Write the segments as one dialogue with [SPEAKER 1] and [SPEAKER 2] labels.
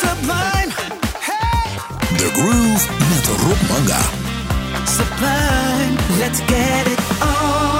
[SPEAKER 1] Sublime,
[SPEAKER 2] The Groove met Rob Manga.
[SPEAKER 1] sublime, let's get it on.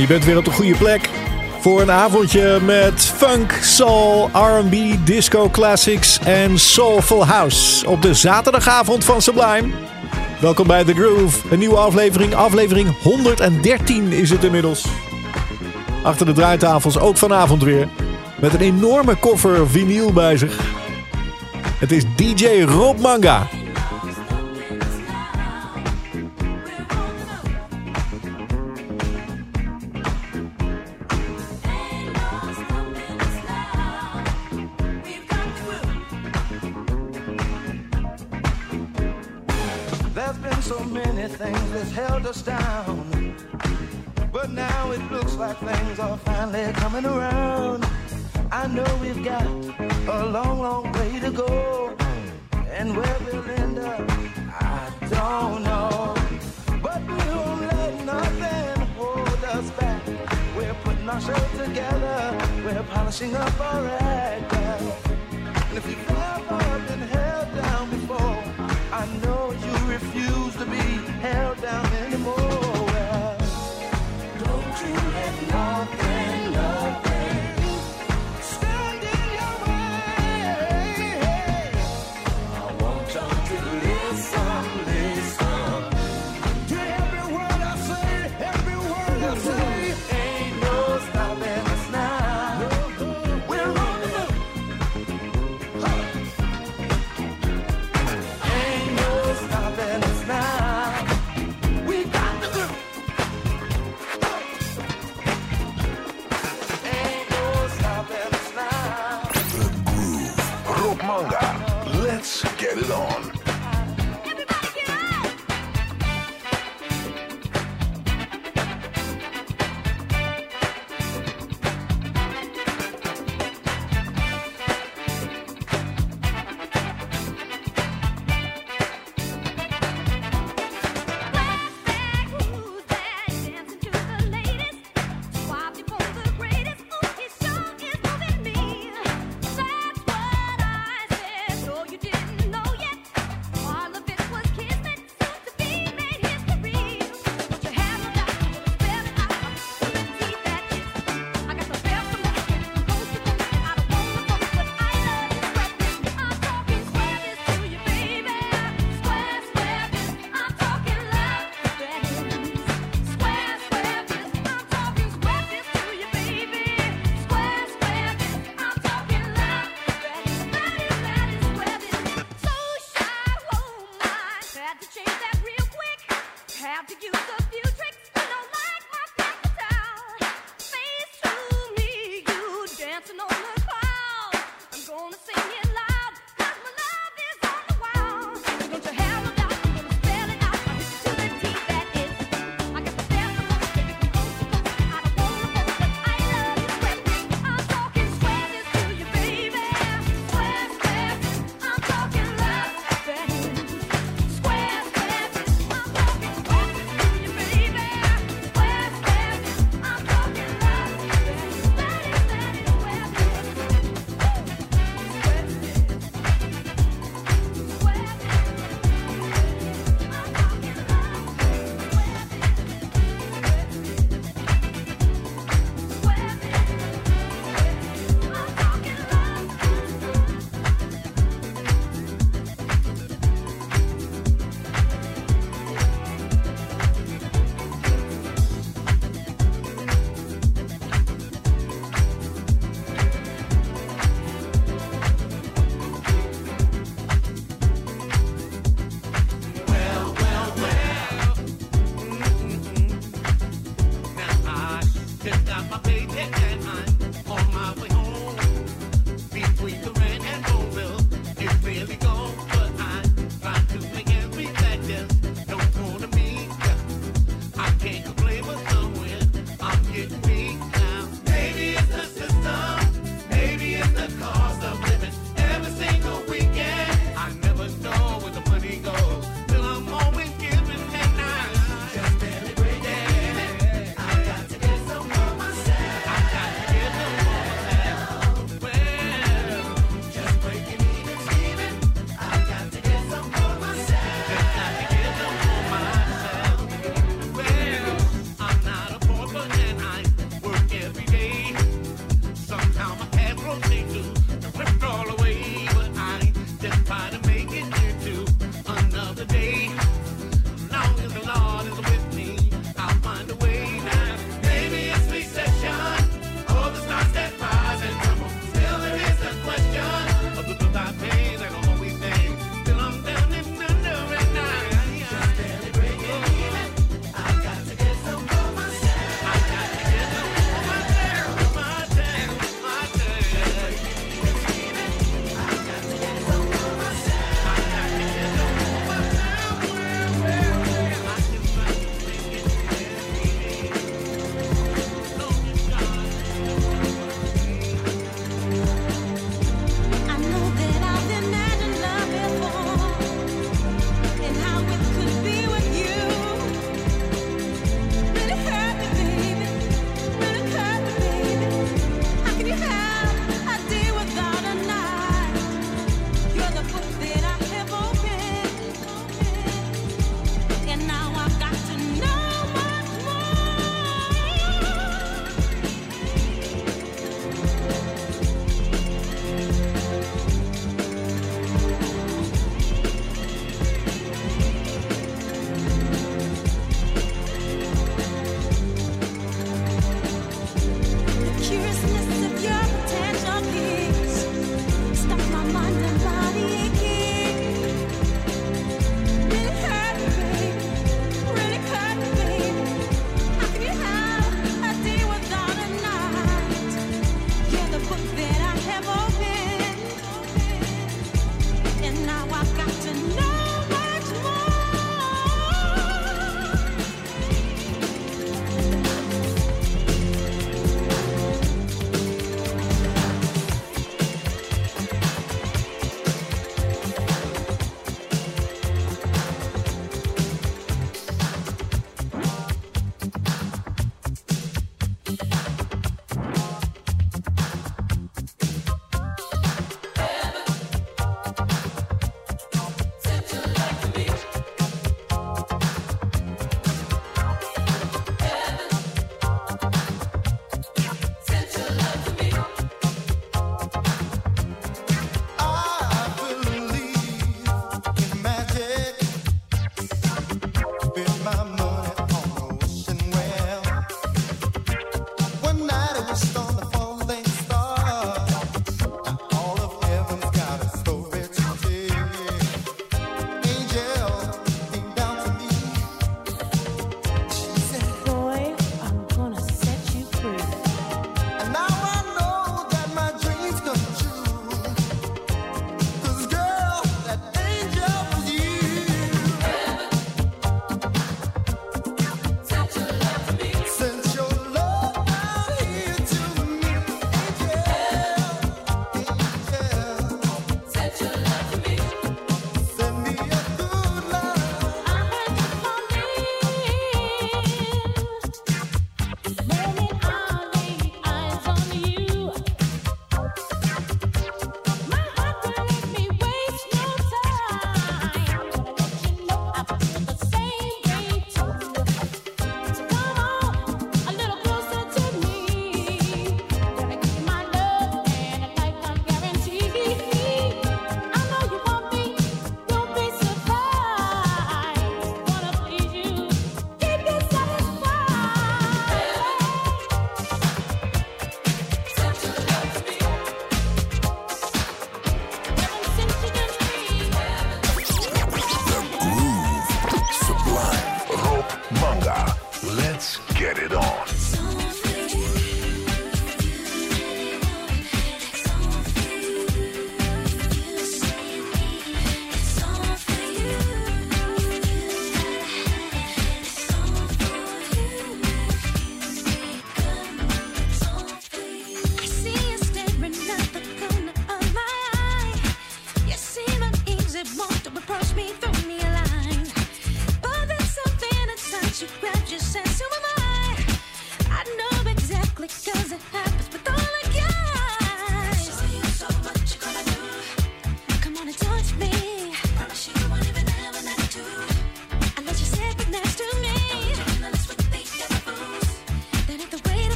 [SPEAKER 3] Je bent weer op de goede plek voor een avondje met funk, soul, R&B, disco classics en soulful house op de zaterdagavond van Sublime. Welkom bij The Groove, een nieuwe aflevering, aflevering 113 is het inmiddels. Achter de draaitafels ook vanavond weer, met een enorme koffer vinyl bij zich. Het is DJ Rob Manga.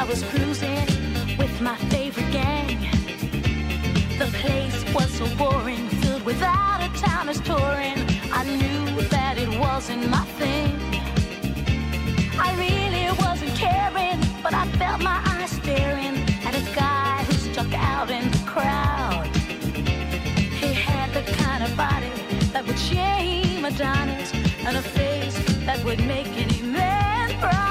[SPEAKER 1] I
[SPEAKER 4] was cruising with my favorite gang. The place was so boring, filled with out of towners touring. I knew that it wasn't my thing. I really wasn't caring, but I felt my eyes staring at a guy who stuck out in the crowd. He had the kind of body that would shame Adonis and a face that would make any man proud.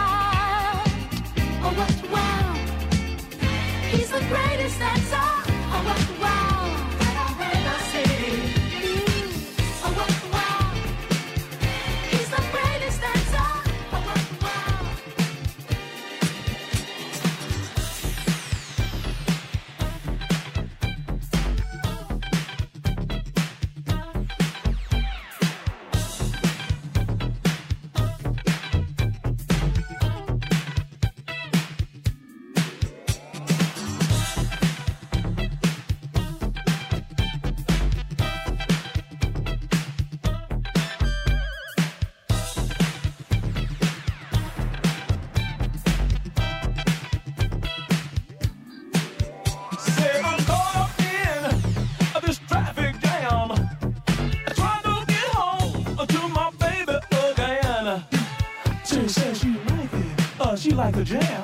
[SPEAKER 4] The greatest dancer.
[SPEAKER 3] Like
[SPEAKER 5] a
[SPEAKER 6] jam.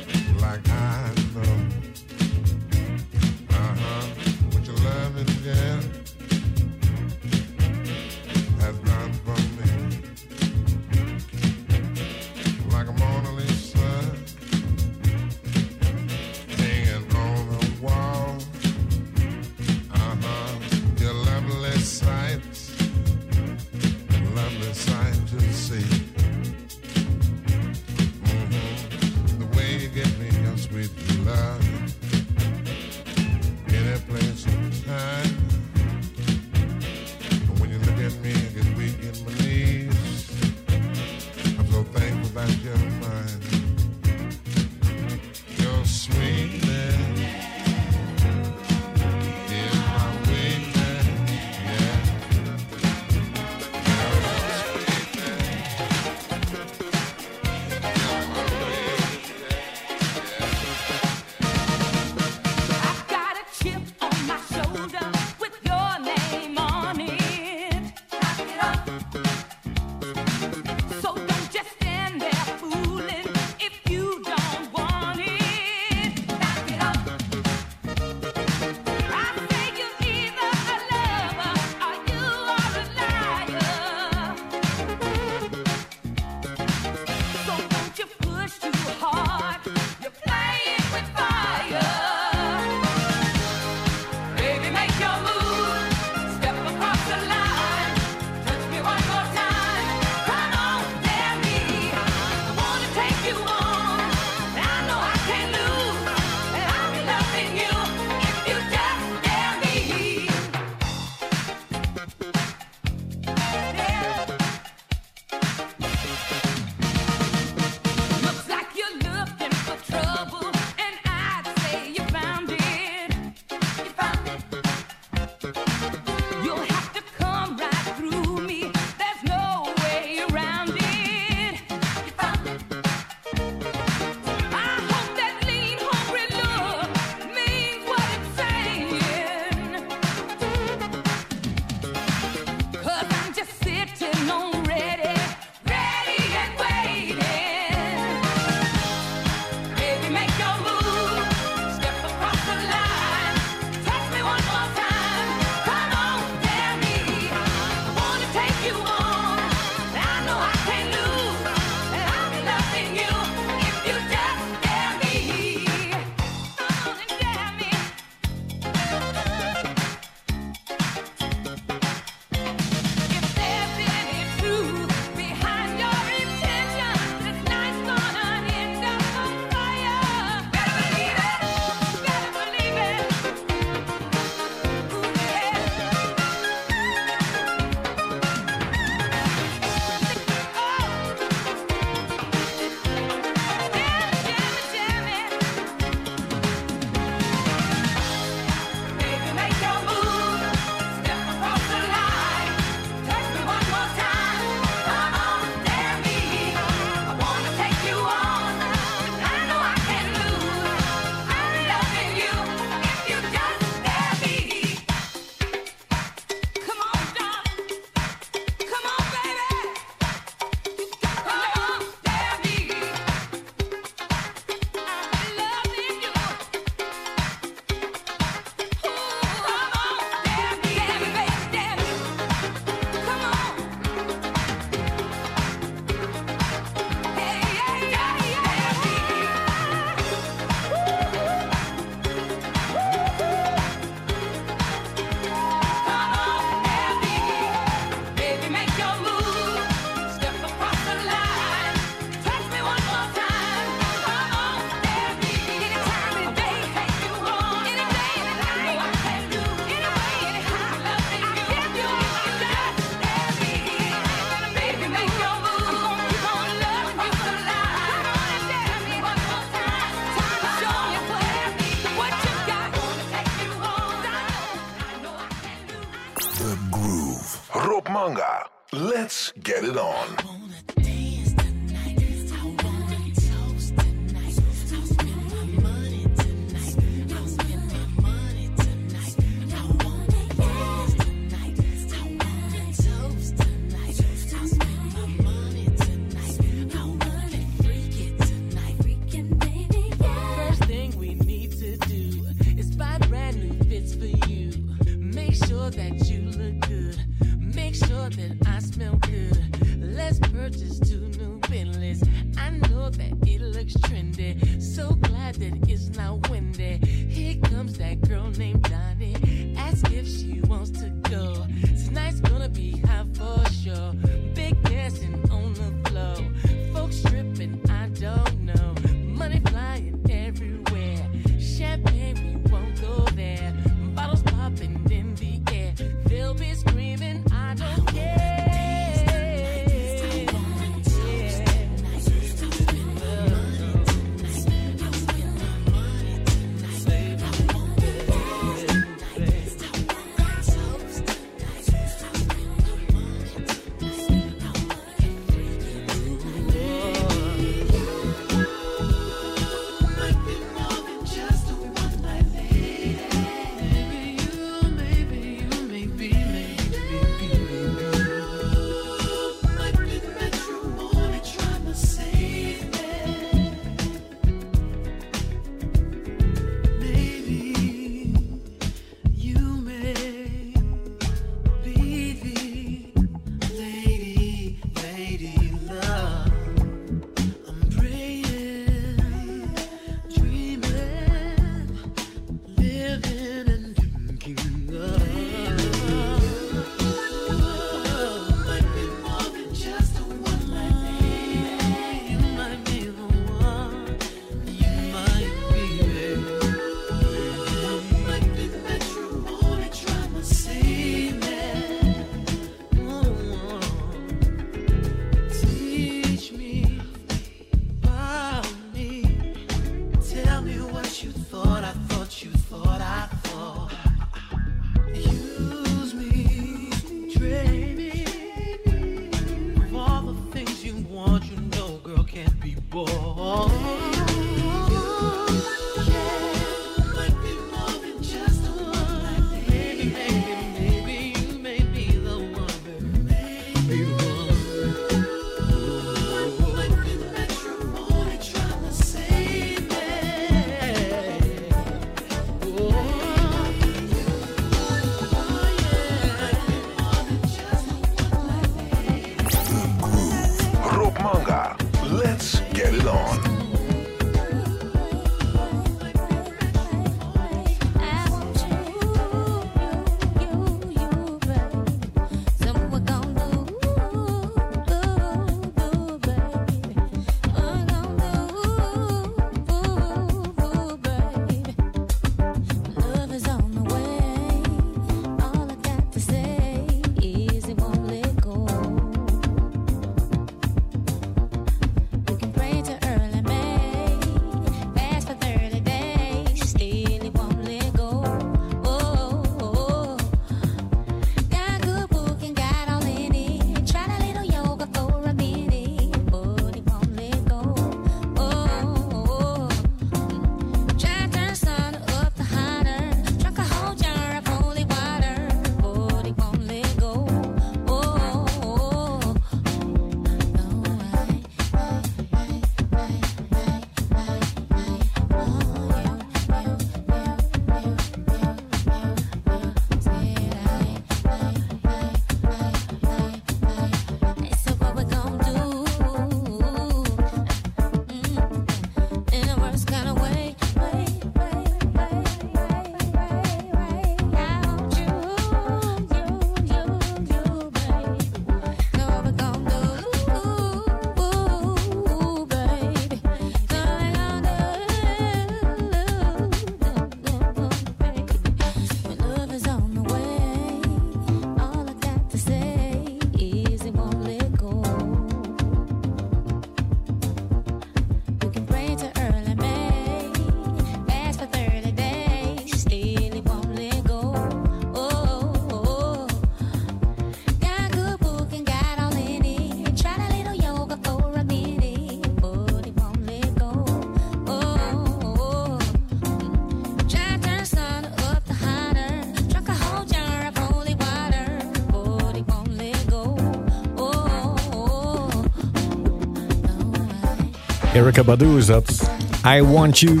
[SPEAKER 7] Erika Badu is dat. I Want You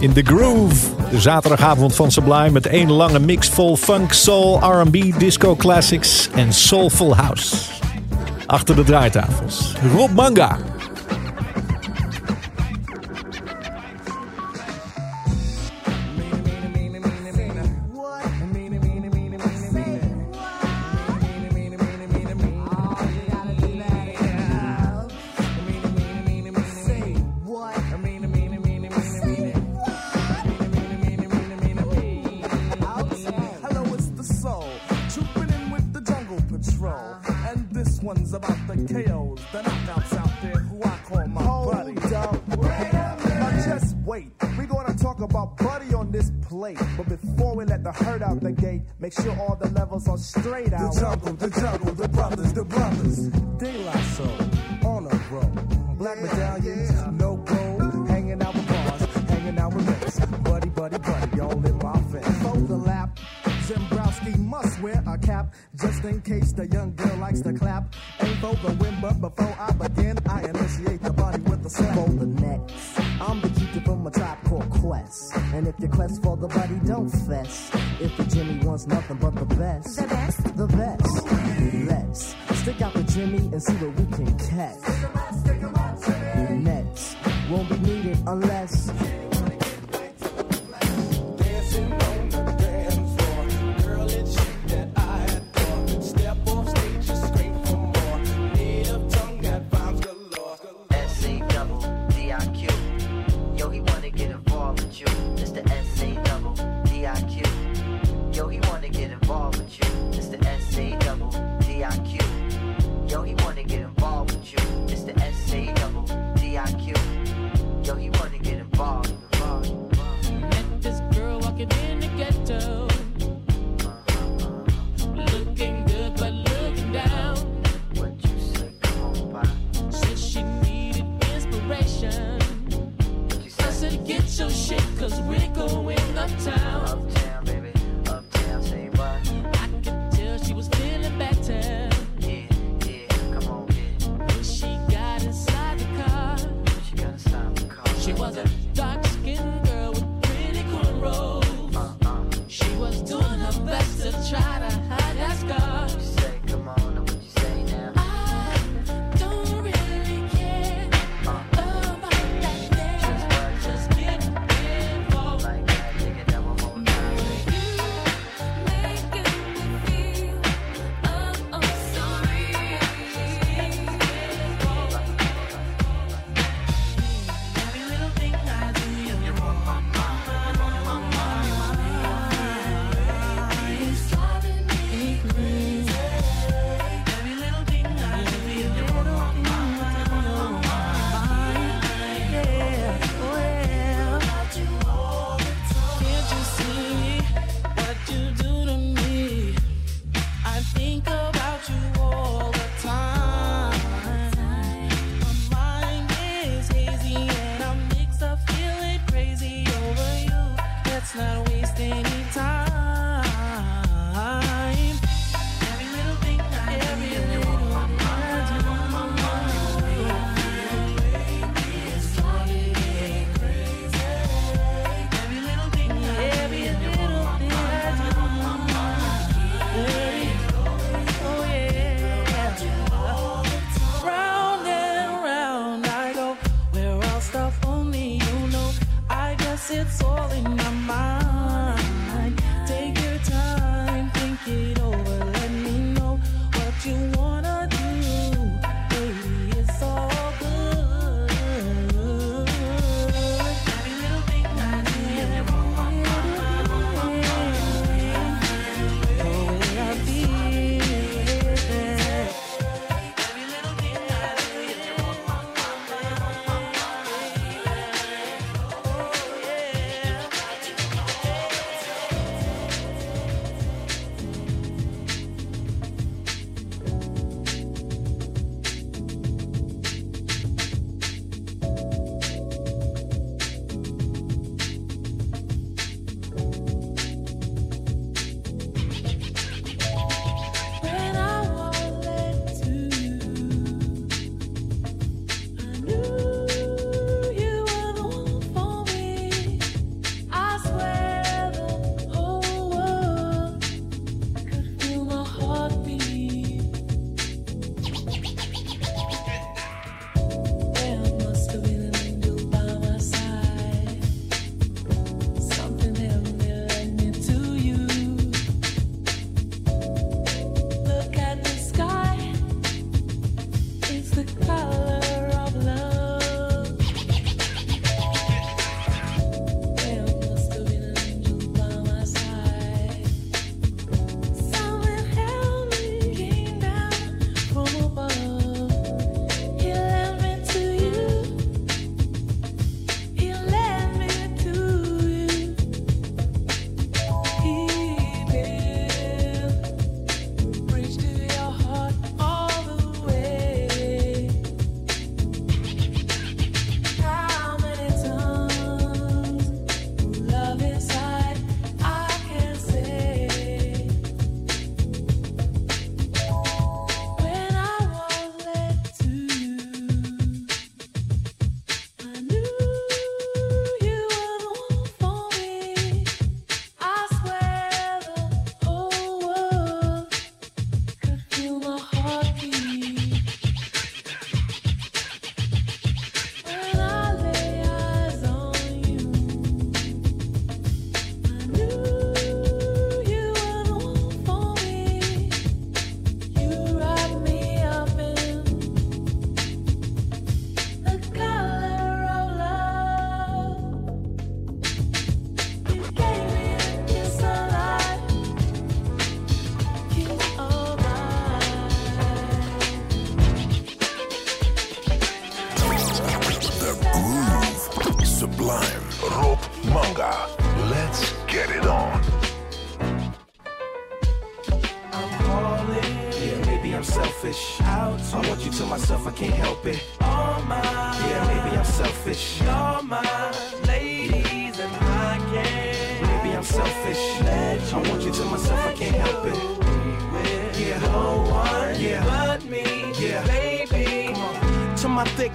[SPEAKER 7] in the Groove. De zaterdagavond van Sublime met één lange mix vol funk, soul, R&B, disco classics en soulful house. Achter de draaitafels. Rob Manga.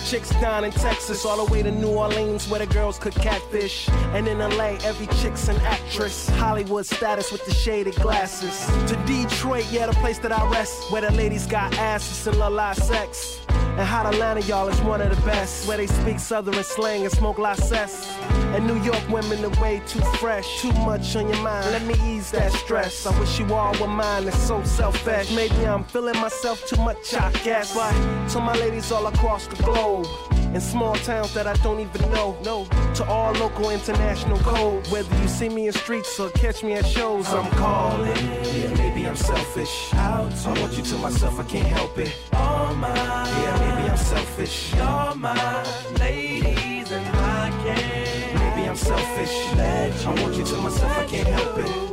[SPEAKER 8] Chicks down in Texas, all the way to New Orleans where the girls could catfish. And in LA, every chick's an actress. Hollywood status with the shaded glasses. To Detroit, yeah, the place that I rest, where the ladies got asses and la la sex. And Hot Atlanta, y'all, is one of the best. Where they speak southern slang and smoke la cess. And New York women are way too fresh. Too much on your mind. Let me ease that stress. I wish you all were mine. It's so selfish. Maybe I'm feeling myself too much, I guess. But to my ladies all across the globe. In small towns that I don't even know. No. To all local international code. Whether you see me in streets or catch me at shows, I'm calling. Yeah, maybe I'm selfish. I want you to myself, I can't help it. All my, yeah, maybe I'm selfish. All my I want you to myself, I can't help it.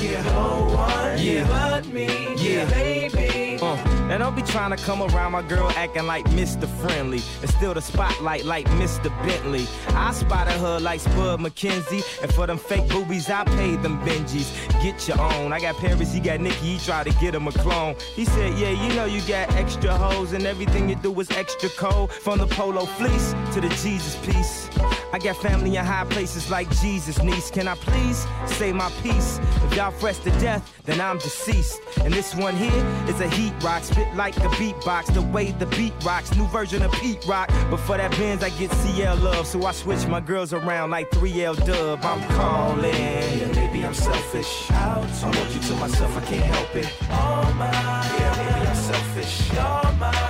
[SPEAKER 8] Yeah, no one yeah. but me, yeah, baby.
[SPEAKER 9] Uh, now don't be trying to come around my girl acting like Mr. Friendly and still the spotlight like Mr. Bentley. I spotted her like Spud MacKenzie, and for them fake boobies I paid them Benjis. Get your own. I got Paris, he got Nicky, he tried to get him a clone. He said, Yeah, you know you got extra hoes and everything you do is extra cold. From the polo fleece to the Jesus piece. I got family in high places like Jesus, niece. Can I please say my piece? If y'all fresh to death, then I'm deceased. And this one here is a heat rock, spit like a beatbox. The way the beat rocks, new version of Pete Rock. But for that Benz, I get CL love, so I switch my girls around like 3L Dub. I'm calling.
[SPEAKER 8] Yeah, maybe I'm selfish. Out. I want you to myself, I can't help it. All my, yeah, maybe I'm selfish. All my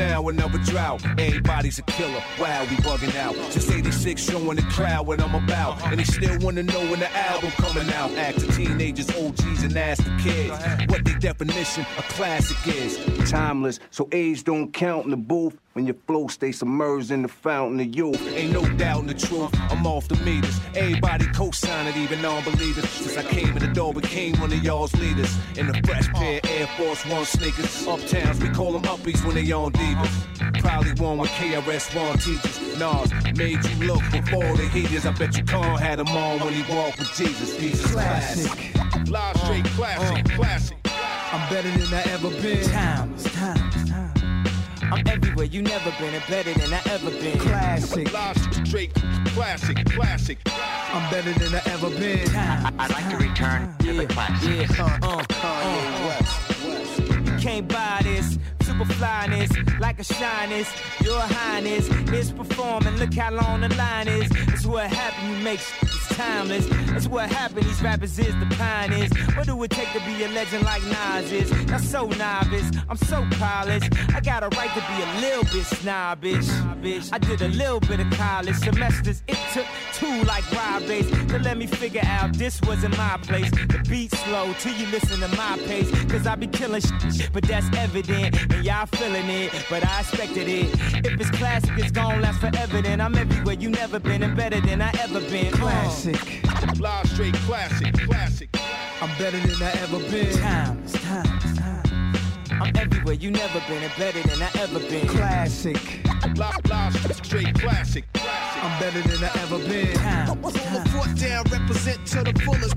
[SPEAKER 10] that now
[SPEAKER 11] another drought. Everybody's a killer. Wow, we bugging out. Just 86 showing the crowd what I'm about. And they still wanna know when the album coming out. Act to teenagers, OGs, and ask the kids what the definition of classic is. Timeless, so age don't count in the booth. When your flow stays submerged in the fountain of youth. Ain't no doubt in the truth, I'm off the meters. Everybody co-sign it, even non-believers. Since I came in the door, became one of y'all's leaders. In the fresh pair Air Force One sneakers. Uptowns, we call them uppies when they on divas. Probably one with KRS-One teachers. Nas made you look before the heaters. I bet you Khan had him on when he walked with Jesus. Jesus classic.
[SPEAKER 7] Live straight classic. Classic.
[SPEAKER 11] I'm better than I ever been.
[SPEAKER 9] Time, it's time, time. I'm everywhere you never been and better than I ever been.
[SPEAKER 11] Classic.
[SPEAKER 7] Live straight classic. Classic.
[SPEAKER 11] I'm better than I ever been.
[SPEAKER 9] Time,
[SPEAKER 12] I'd like to return to the classics.
[SPEAKER 9] yeah, uh, uh, uh,
[SPEAKER 6] can't buy this. Super flyness, like a shyness. Your highness is performing. Look how long the line is. That's what happened. You make timeless. That's what happened. These rappers is the pioneers. What do it take to be a legend like Nas is? That's so novice. I'm so polished. I got a right to be a little bit snobbish. I did a little bit of college semesters. It took two like Rob Base to let me figure out this wasn't my place. The beat slow till you listen to my pace. Cause I be killing shit, but that's evident. And y'all feeling it, but I expected it. If it's classic, it's gon' last forever. Then I'm everywhere you never been and better than I ever been.
[SPEAKER 7] Classic. Live straight classic, classic. I'm better than I ever been.
[SPEAKER 6] Times, times, times. I'm everywhere you never been and better than I ever been.
[SPEAKER 7] Classic. Live, live straight classic. I'm better than I ever been.
[SPEAKER 6] Times, times.
[SPEAKER 7] Foot down, represent to the fullest.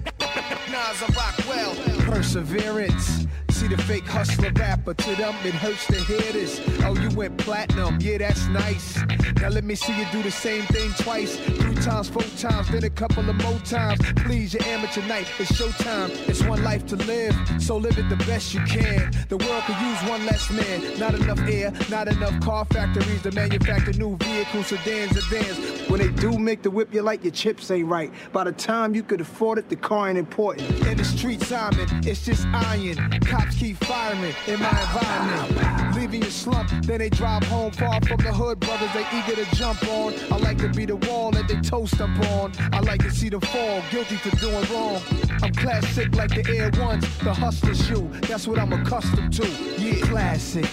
[SPEAKER 7] Nas, I rock well. Perseverance. See the fake hustler rapper. To them, it hurts to hear this. Oh, you went platinum. Yeah, that's nice. Now let me see you do the same thing twice. Times, four times, then a couple of more times. Please, your amateur night. It's showtime. It's one life to live. So live it the best you can. The world could use one less man. Not enough air, not enough car factories to manufacture new vehicles, sedans, and vans. When they do make the whip, you like your chips ain't right. By the time you could afford it, the car ain't important. In the streets, I'm in, it's just iron. Cops keep firing in my environment. Leaving your slump, then they drive home far from the hood. Brothers, they eager to jump on. I like to be the wall that they toast up on. I like to see them fall, guilty for doing wrong. I'm classic like the Air Ones, the hustler shoe. That's what I'm accustomed to. Yeah, classic.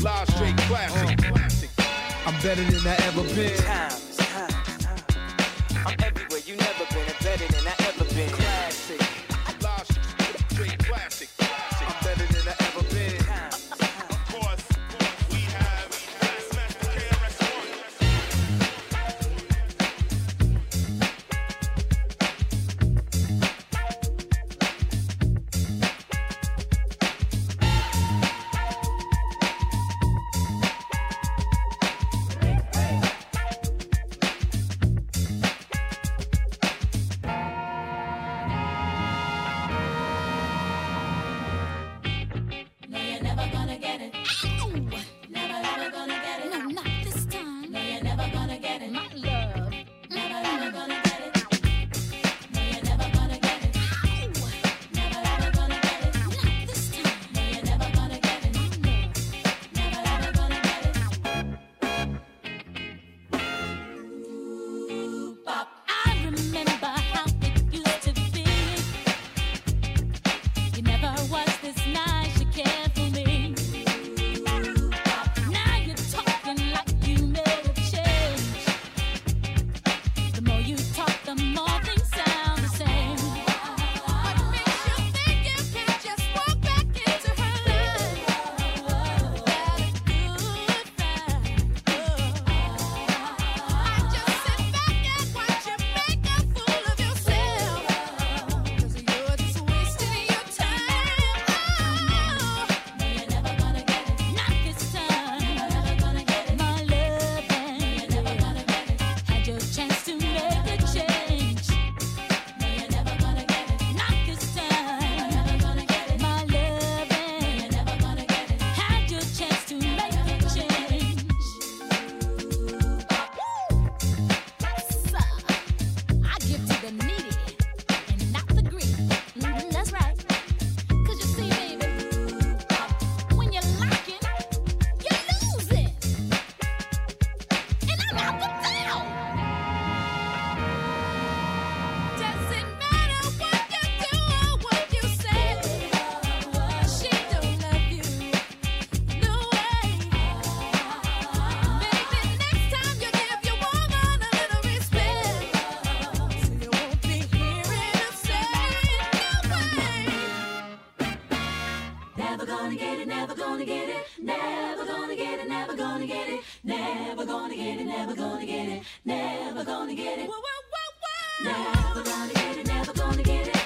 [SPEAKER 7] Live straight classic. classic. I'm better than I ever been.
[SPEAKER 6] Times.
[SPEAKER 13] Gonna get it, never gonna get it, never gonna get it, never gonna get it, never gonna get it, never gonna get it. Never gonna get it, never gonna get it,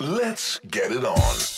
[SPEAKER 14] Let's get it on.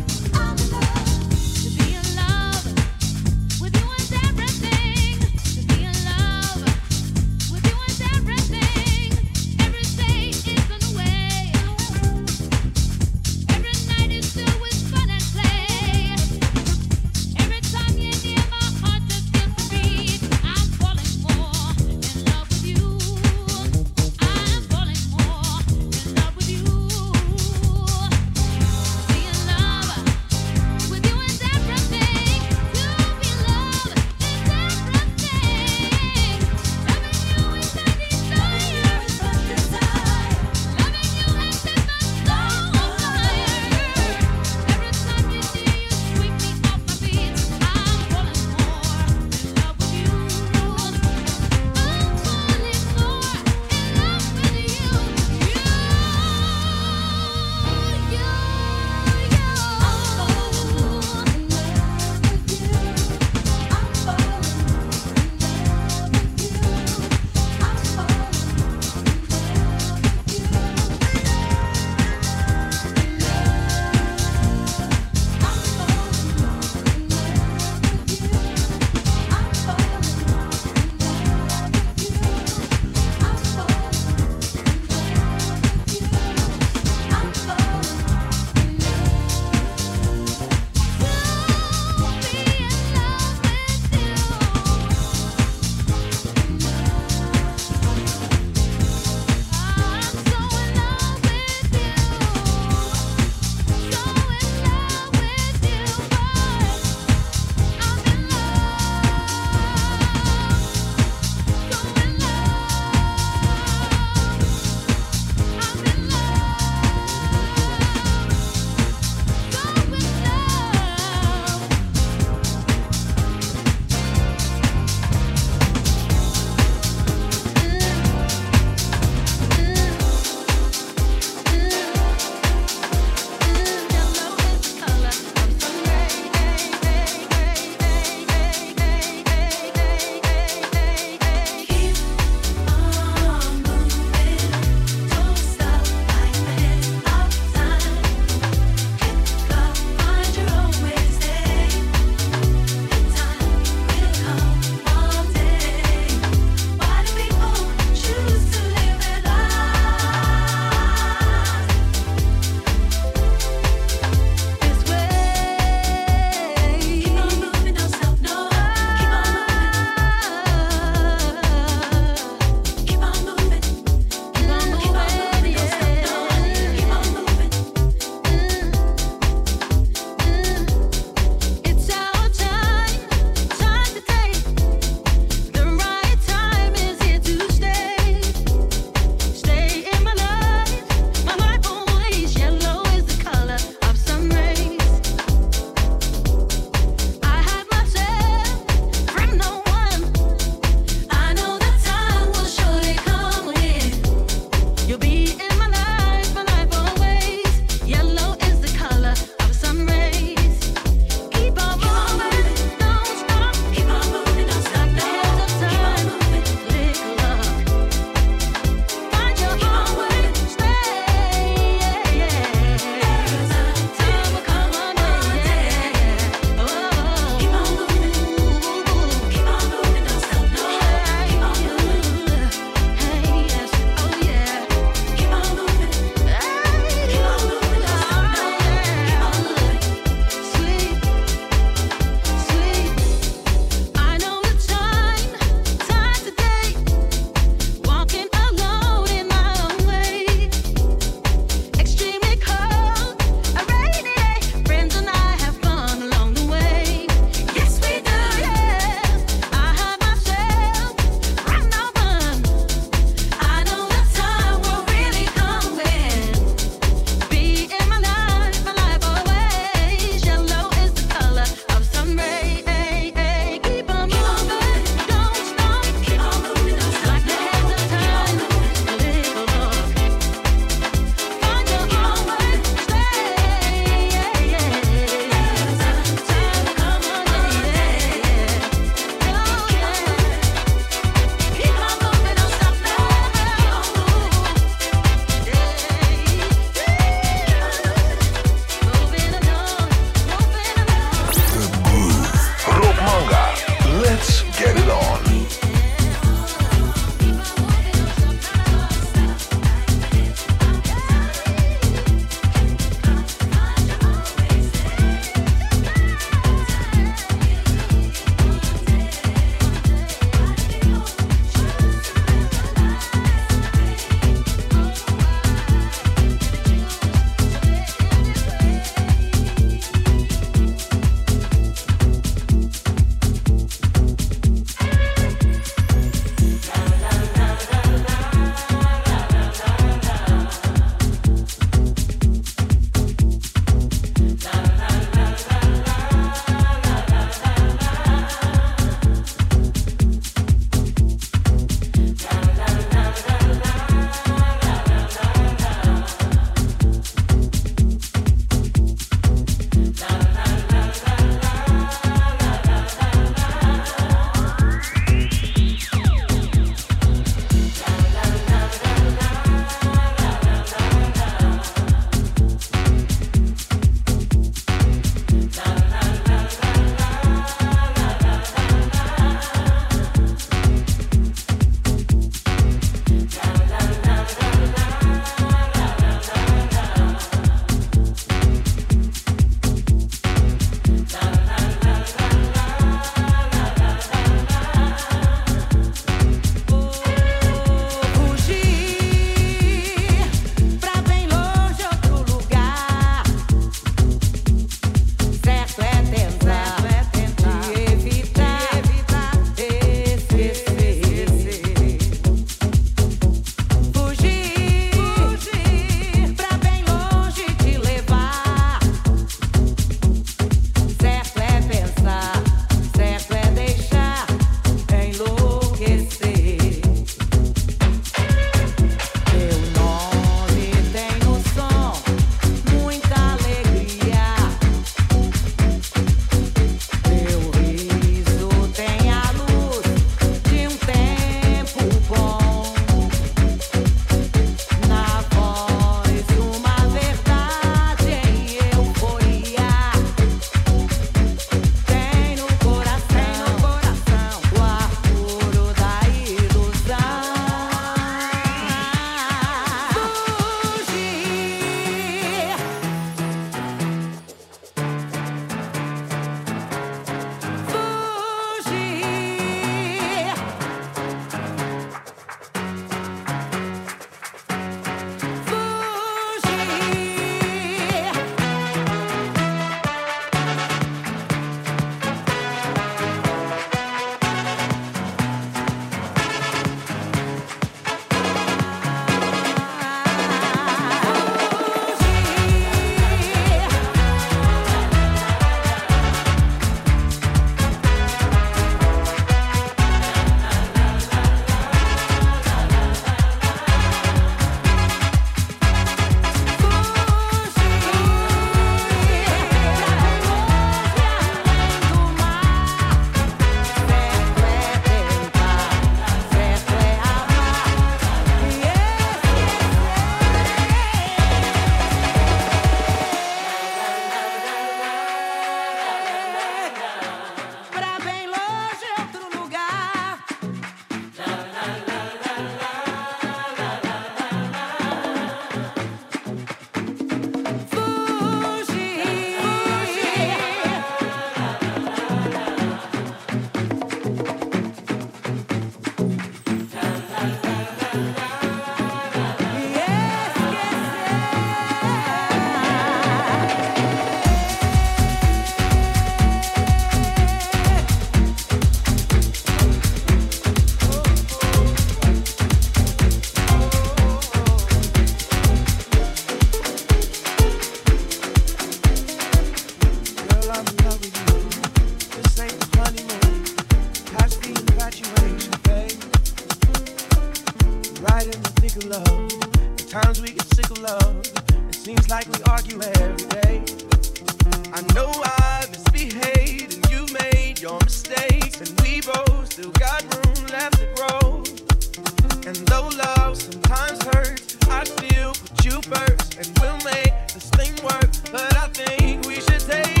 [SPEAKER 3] And though love sometimes hurts, I still put you first, and we'll make this thing work. But I think we should take.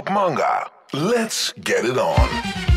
[SPEAKER 13] Rob Manga. Let's get it on.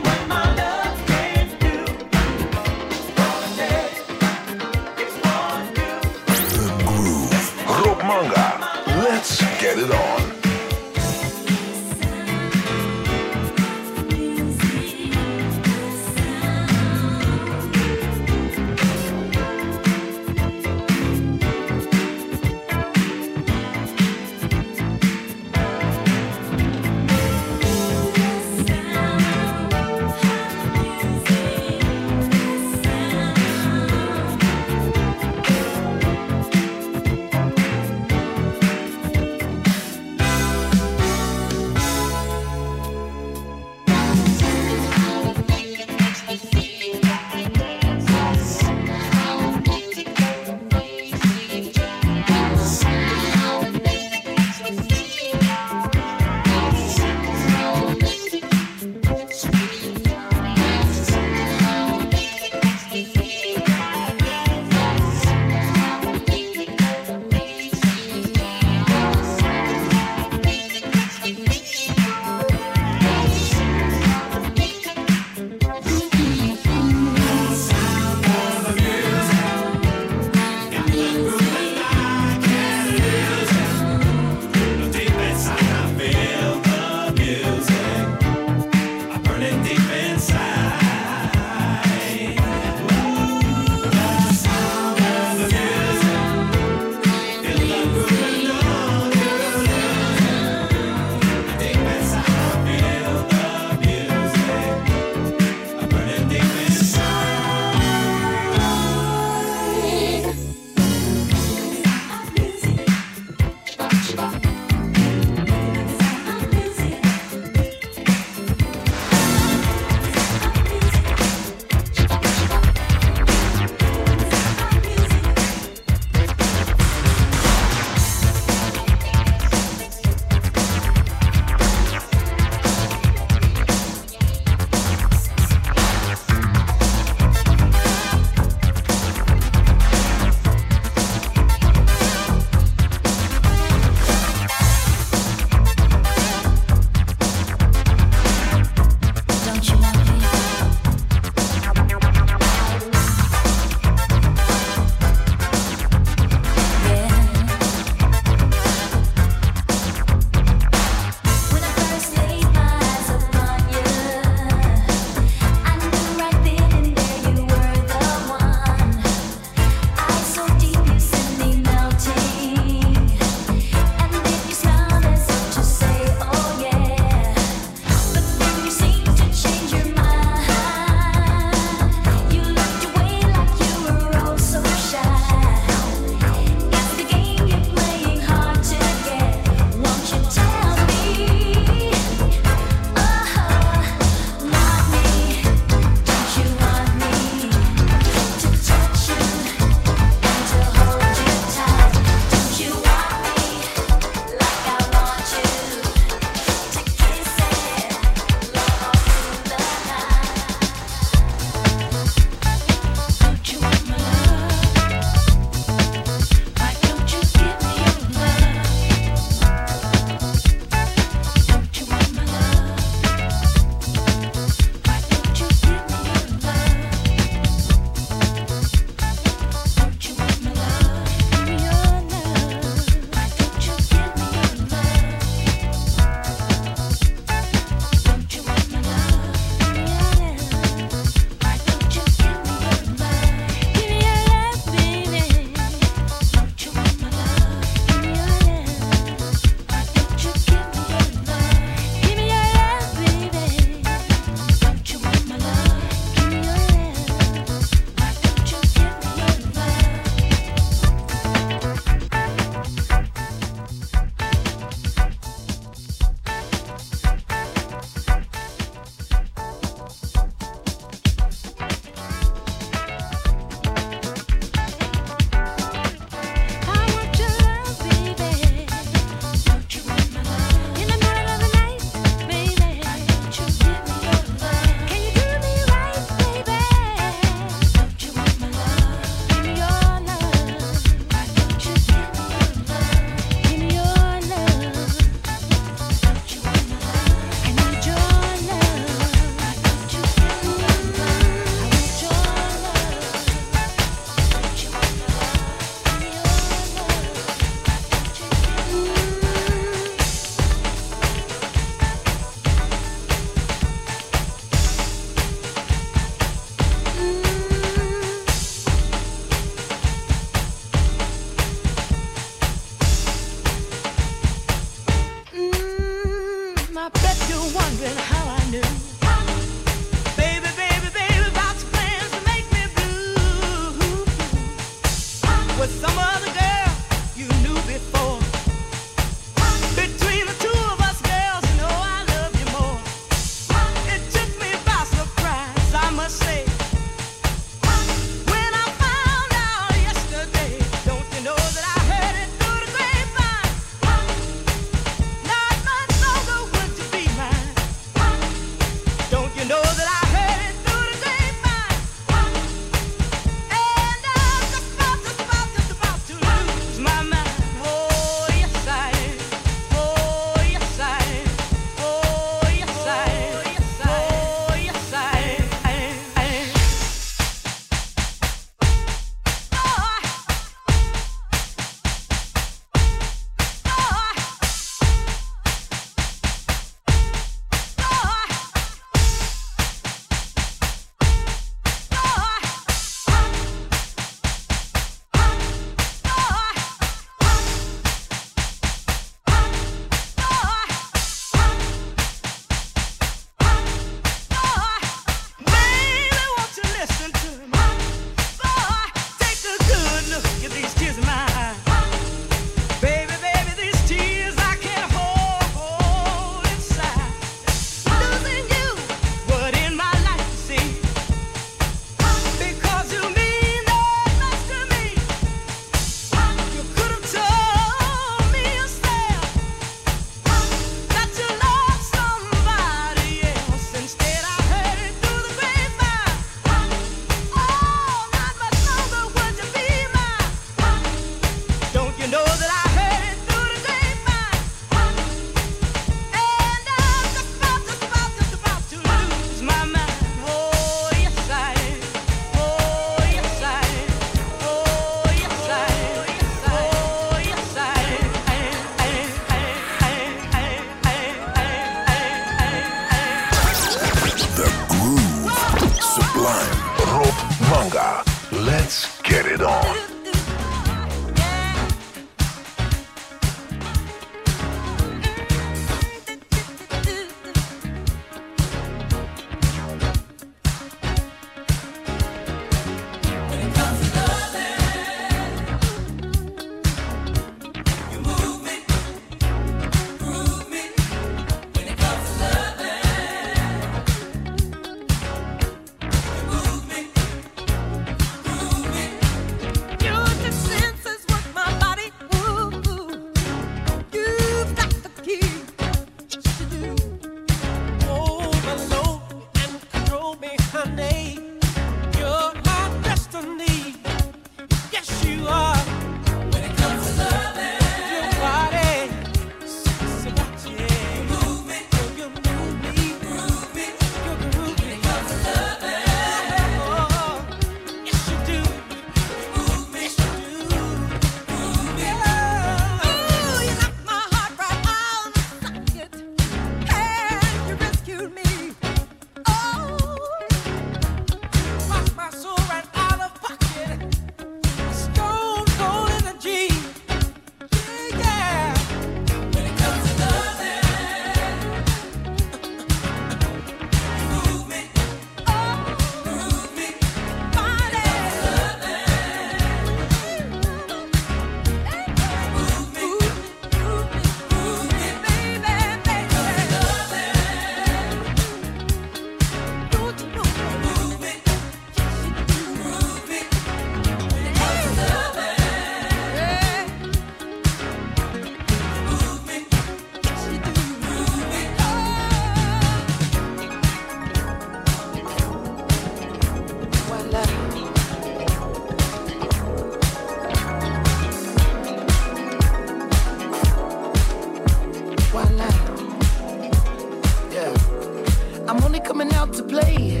[SPEAKER 15] Out to play.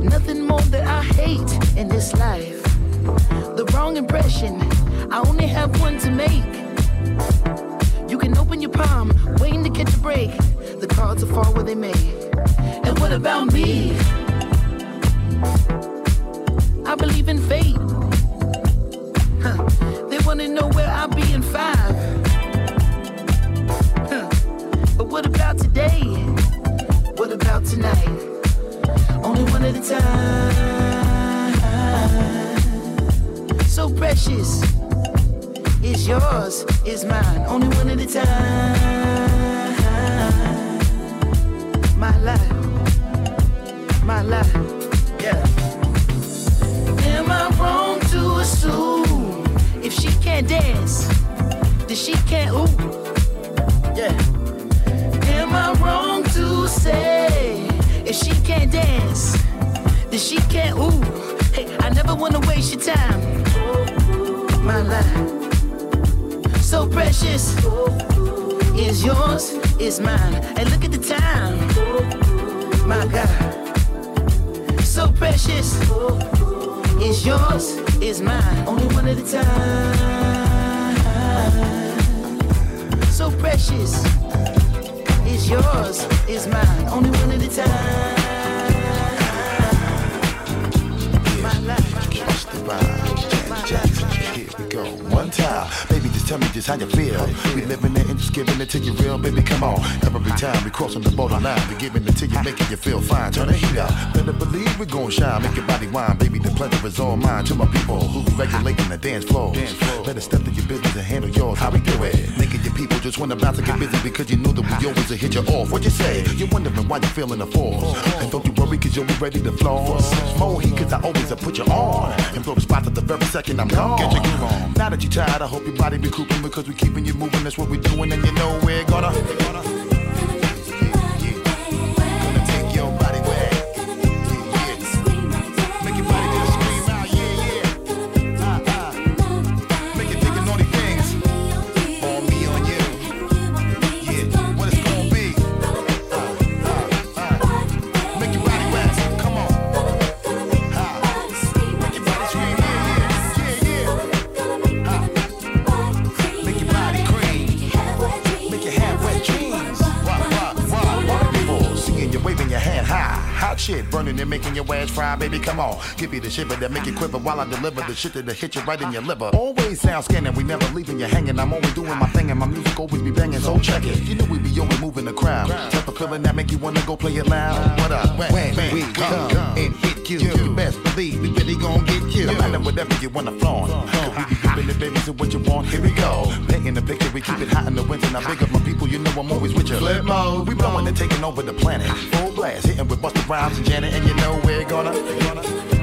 [SPEAKER 15] Nothing more that I hate in this life. The wrong impression, I only have one to make. You can open your palm, waiting to catch a break. The cards will fall where they may. And what about me? I believe in fate. Huh. They wanna know where I'll So precious. Is yours, is mine. Only one at a time. My life. My life. Yeah. Am I wrong to assume if she can't dance, then she can't ooh? Yeah. Am I wrong to say if she can't dance, then she can't ooh? Hey, I never wanna waste your time. My life, so precious, is yours, is mine. And look at the time, my God, so precious, is yours, is mine. Only one at a time, so precious is yours, is mine. Only one at a time.
[SPEAKER 12] We. One time, baby, just tell me just how you feel. We living it and just giving it to you real, baby. Come on. Every time we crossing the borderline, we giving it to you, making you feel fine. Turn the heat up. Better believe we're gonna shine, make your body wine, baby. The pleasure is all mine. To my people who regulating the dance floor. Better step to your business and handle yours. How we do it? Your people just wanna bounce and get busy because you know that we always hit you off. What you say? You're wondering why you're feeling the force. And don't you worry, cause you'll be ready to floor. More heat, cause I always put you on. And blow the spot at the very second I'm gone. Get your groove on. Now that you're tired, I hope your body recouping because we keeping you moving. That's what we're doing, and you know we're gonna.
[SPEAKER 16] Fry, baby. Come on, give me the shiver that make you quiver while I deliver the shit that'll hit you right in your liver. Always sound scanning, we never leaving you hanging. I'm always doing my thing and my music always be banging. So check it. You know we be always moving the crowd. Type of feeling that make you wanna go play it loud. What up? When, when we come, and you, you best believe we really gon' get you. No matter whatever you wanna flaunt. Cause we be giving the baby to what you want. Here we go. Painting the picture, we keep it hot in the winter. Now big up my people, you know I'm always with you. Flip mode, we blowing and taking over the planet. Full blast, hitting with Busta Rhymes and Janet, and you know we're gonna. gonna Gonna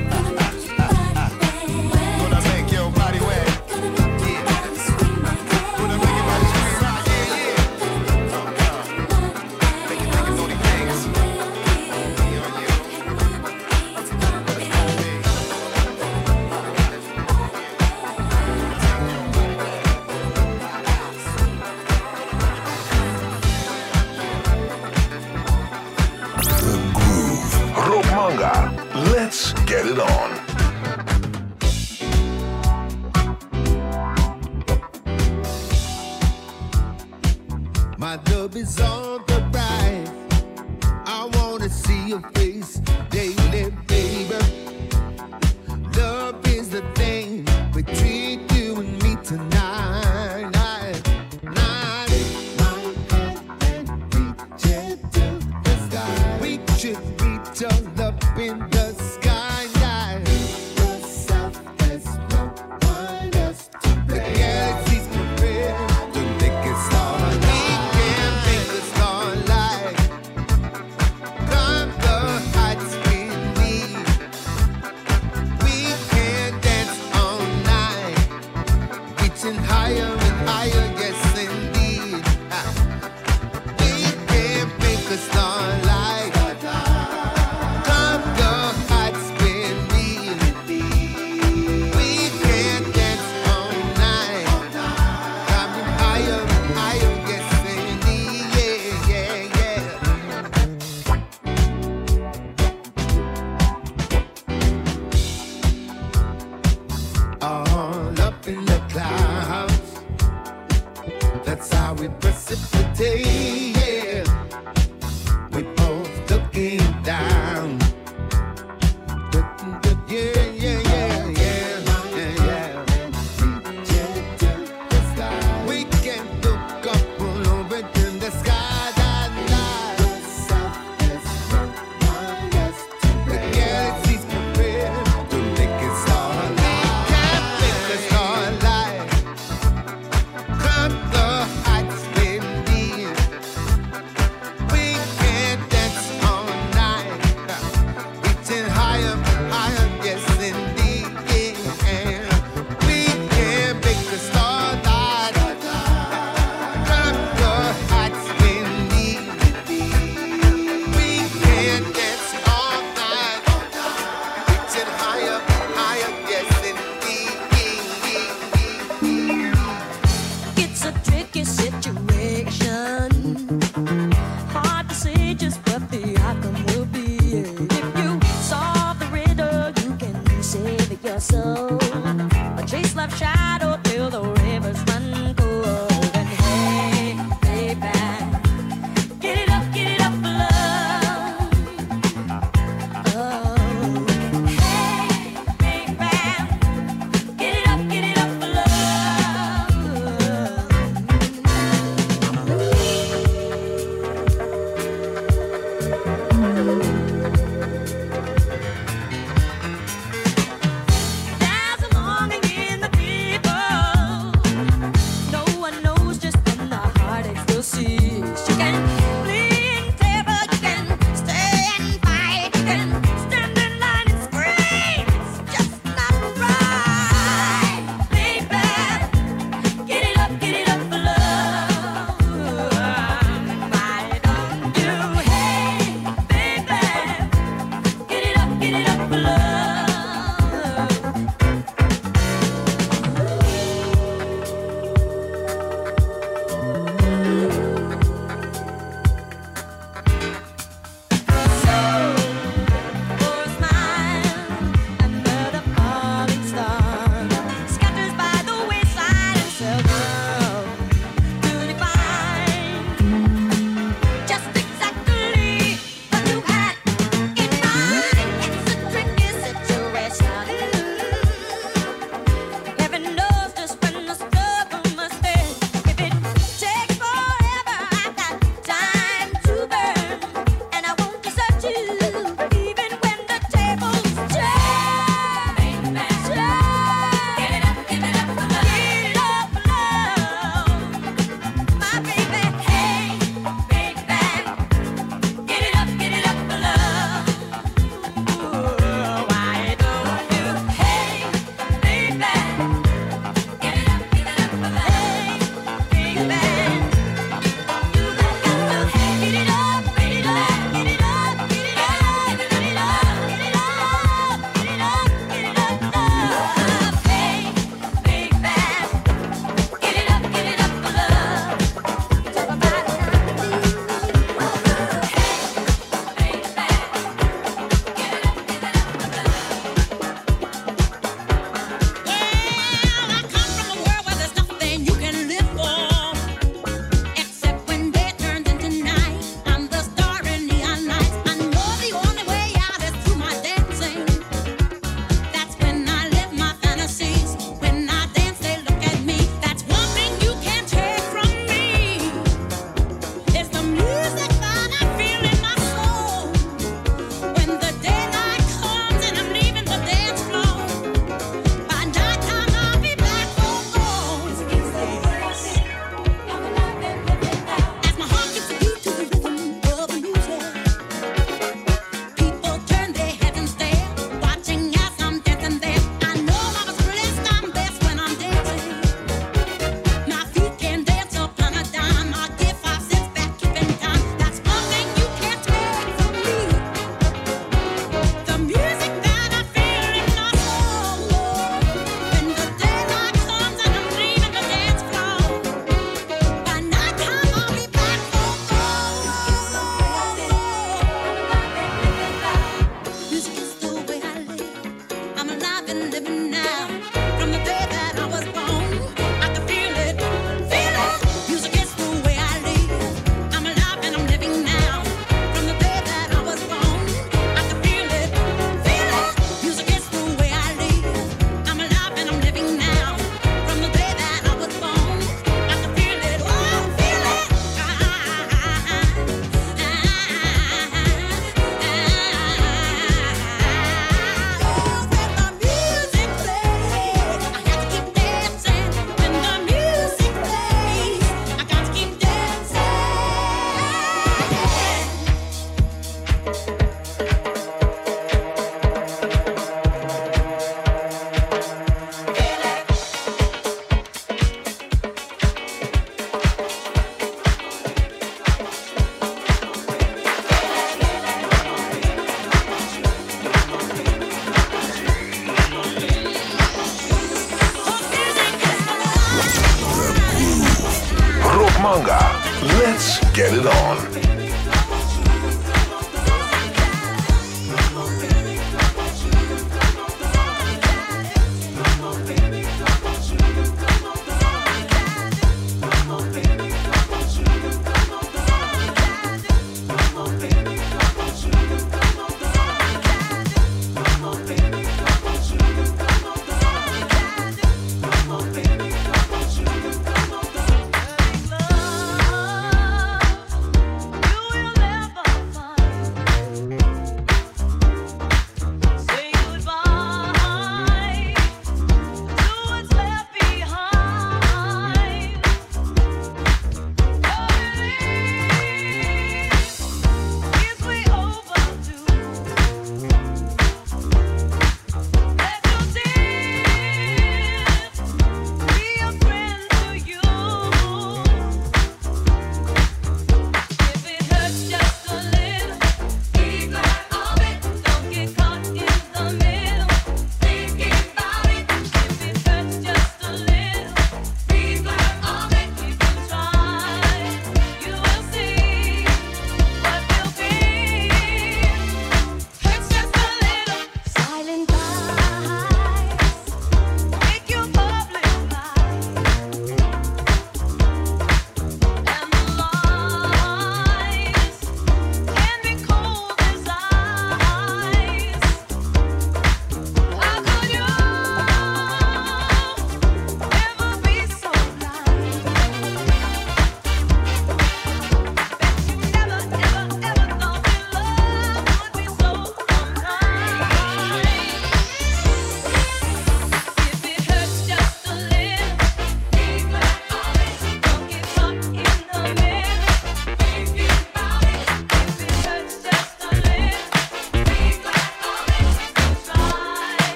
[SPEAKER 17] get it on.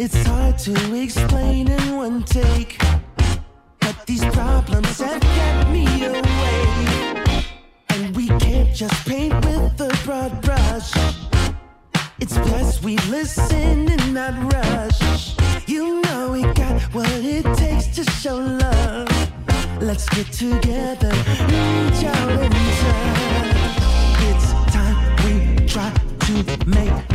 [SPEAKER 3] It's hard to explain in one take. But these problems have kept me away. And we can't just paint with a broad brush. It's best we listen and not rush. You know we got what it takes to show love. Let's get together, reach out and touch. It's time we try to make